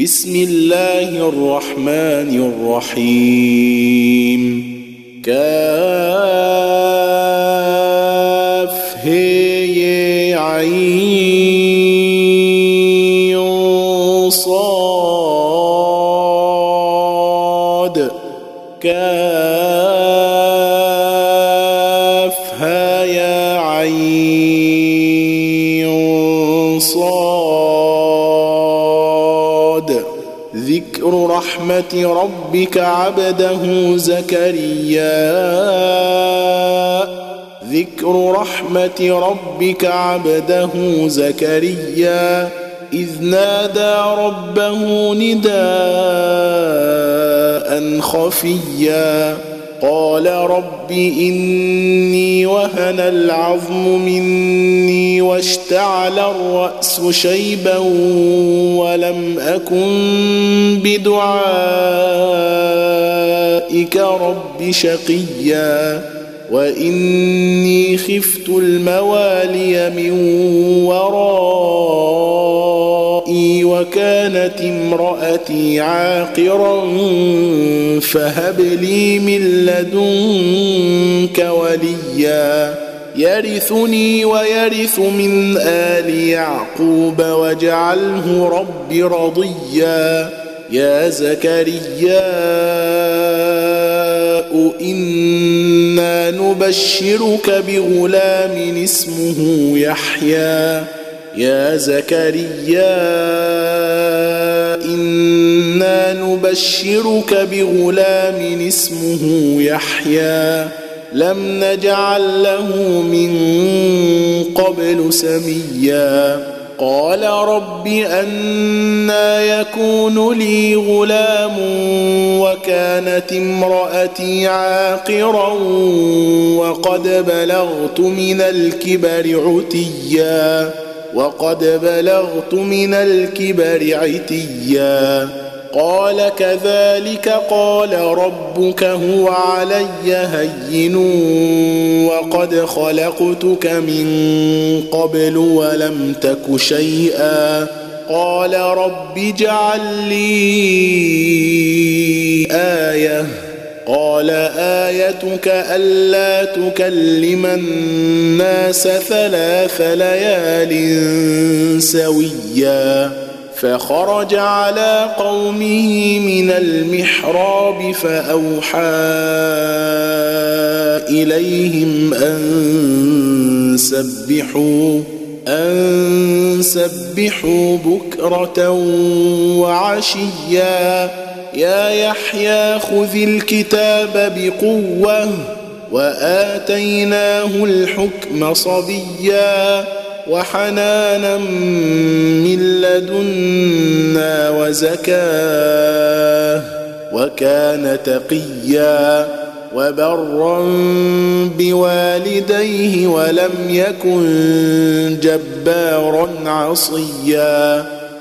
بسم الله الرحمن الرحيم. كاف هي عين صاد. كاف ذكر رحمة ربك عبده زكريا. ذكر رحمة ربك عبده زكريا. إذ نادى ربه نداء خفيا. قال رب إني وهن العظم مني واشتعل الرأس شيبا ولم أكن بدعائك رب شقيا وإني خفت الموالي من ورائي وكانت امرأتي عاقرا فهب لي من لدنك وليا يرثني ويرث من آل يعقوب واجعله رب رضيا يا زكريا إنا نبشرك بغلام اسمه يحيى. يا زكريا إنا نبشرك بغلام اسمه يحيى لم نجعل له من قبل سميا. قال رب أنا يكون لي غلام وكانت امرأتي عاقرا وقد بلغت من الكبر عتيا. وقد بلغت من الكبر عتيا. قال كذلك قال ربك هو علي هين وقد خلقتك من قبل ولم تك شيئا. قال رب اجعل لي آية. قال آيتك ألا تكلم الناس ثلاث ليال سويا فخرج على قومه من المحراب فأوحى إليهم أن سبحوا أن سبحوا بكرة وعشيا. يا يحيى خذ الكتاب بقوة وآتيناه الحكم صبيا وحنانا من لدنا وزكاة وكان تقيا وبرا بوالديه ولم يكن جبارا عصيا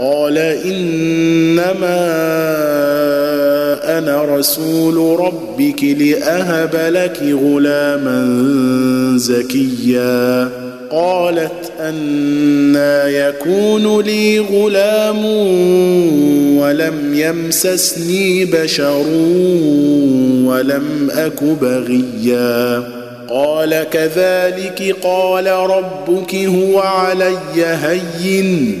قال إنما أنا رسول ربك لأهب لك غلاما زكيا. قالت أنا يكون لي غلام ولم يمسسني بشر ولم أك بغيا. قال كذلك قال ربك هو علي هين.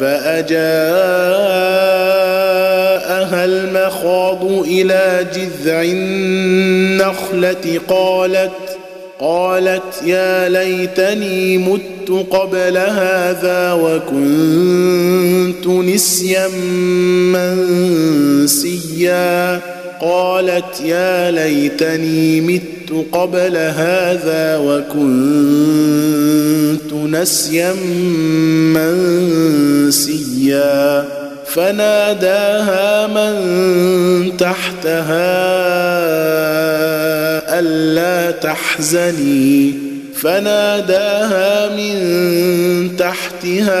فأجاءها المخاض إلى جذع النخلة قالت قالت يا ليتني مت قبل هذا وكنت نسيا منسيا. قالت يا ليتني مت قبل هذا وكنت نسيا منسيا. فناداها من تحتها ألا تحزني. فناداها من تحتها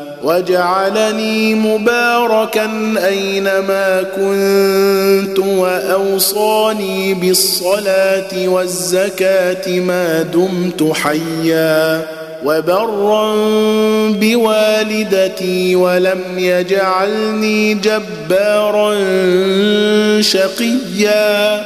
وجعلني مباركا أينما كنت وأوصاني بالصلاة والزكاة ما دمت حيا وبرا بوالدتي ولم يجعلني جبارا شقيا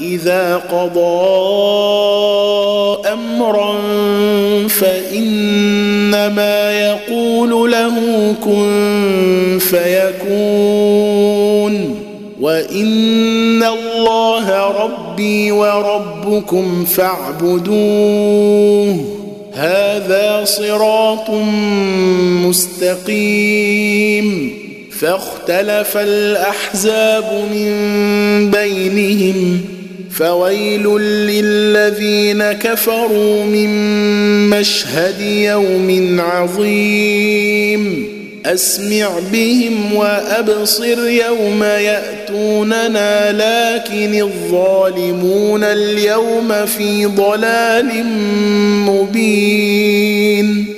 إذا قضى أمرا فإنما يقول له كن فيكون وإن الله ربي وربكم فاعبدوه هذا صراط مستقيم فاختلف الأحزاب من بينهم فويل للذين كفروا من مشهد يوم عظيم. أسمع بهم وأبصر يوم يأتوننا لكن الظالمون اليوم في ضلال مبين.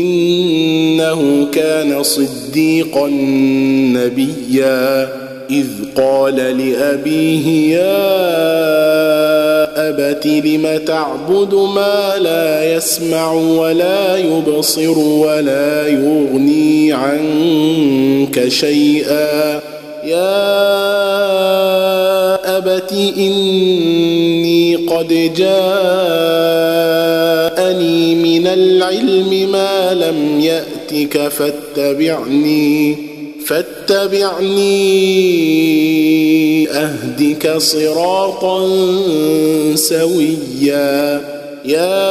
إنه كان صديقا نبيا إذ قال لأبيه يا أبت لم تعبد ما لا يسمع ولا يبصر ولا يغني عنك شيئا يا أبت إني قد جاءني من العلم ما لم يأتك فاتبعني فاتبعني أهدك صراطا سويا. يا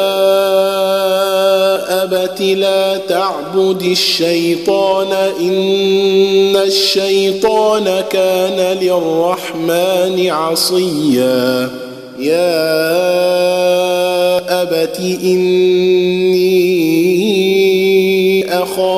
أبت لا تعبد الشيطان إن الشيطان كان للرحمن عصيا. يا أبت إني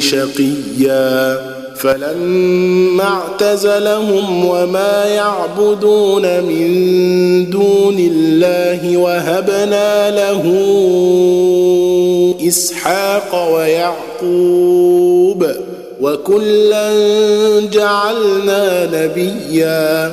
شقيا فلما اعتزلهم وما يعبدون من دون الله وهبنا له إسحاق ويعقوب وكلا جعلنا نبيا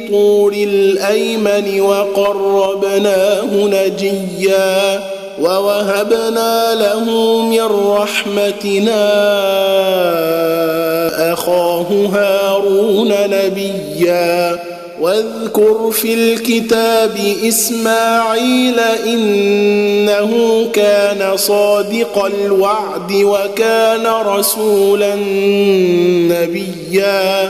الطور الأيمن وقربناه نجيا ووهبنا له من رحمتنا أخاه هارون نبيا واذكر في الكتاب إسماعيل إنه كان صادق الوعد وكان رسولا نبيا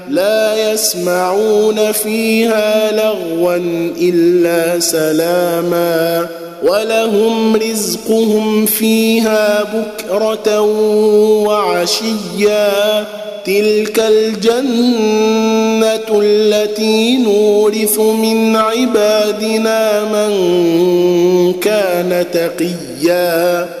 يسمعون فيها لغوا إلا سلاما ولهم رزقهم فيها بكرة وعشيا. تلك الجنة التي نورث من عبادنا من كان تقيا.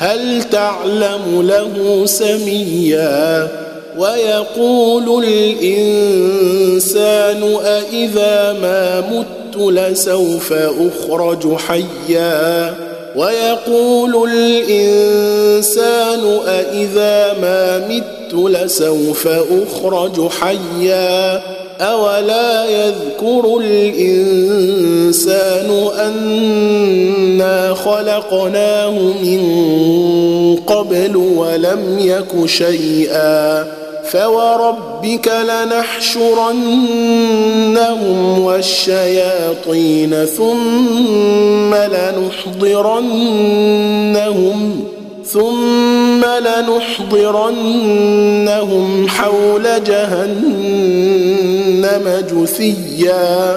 هل تعلم له سميا ويقول الإنسان أإذا ما مت لسوف أخرج حيا ويقول الإنسان أإذا ما مت لسوف أخرج حيا أولا يذكر الإنسان أنا خلقناه من قبل ولم يك شيئا فوربك لنحشرنهم والشياطين ثم لنحضرنهم ثم لنحضرنهم حول جهنم جثيا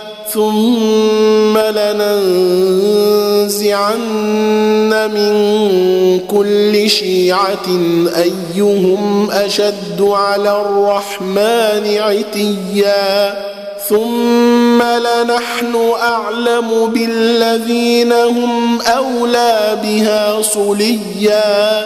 ثم لننزعن من كل شيعة أيهم أشد على الرحمن عتيا. ثم لنحن أعلم بالذين هم أولى بها صليا.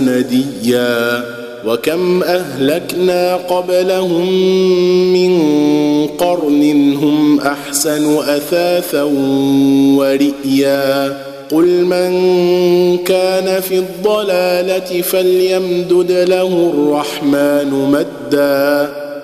نديا وكم أهلكنا قبلهم من قرن هم أحسن أثاثا ورئيا قل من كان في الضلالة فليمدد له الرحمن مدا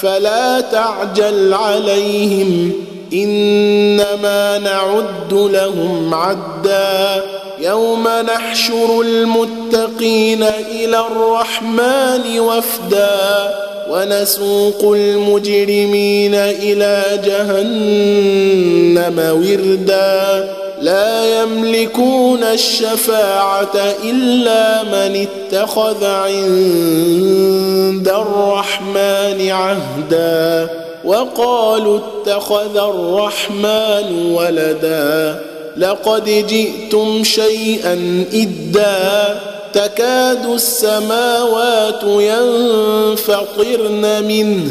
فلا تعجل عليهم إنما نعد لهم عدا. يوم نحشر المتقين إلى الرحمن وفدا ونسوق المجرمين إلى جهنم وردا. لا يملكون الشفاعة إلا من اتخذ عند الرحمن عهدا وقالوا اتخذ الرحمن ولدا لقد جئتم شيئا إدا تكاد السماوات ينفطرن منه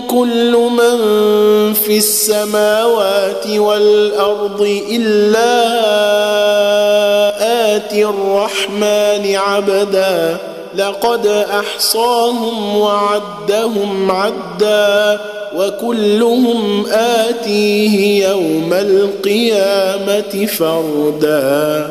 كل من في السماوات والأرض إلا آتي الرحمن عبدا. لقد أحصاهم وعدهم عدا وكلهم آتيه يوم القيامة فردا.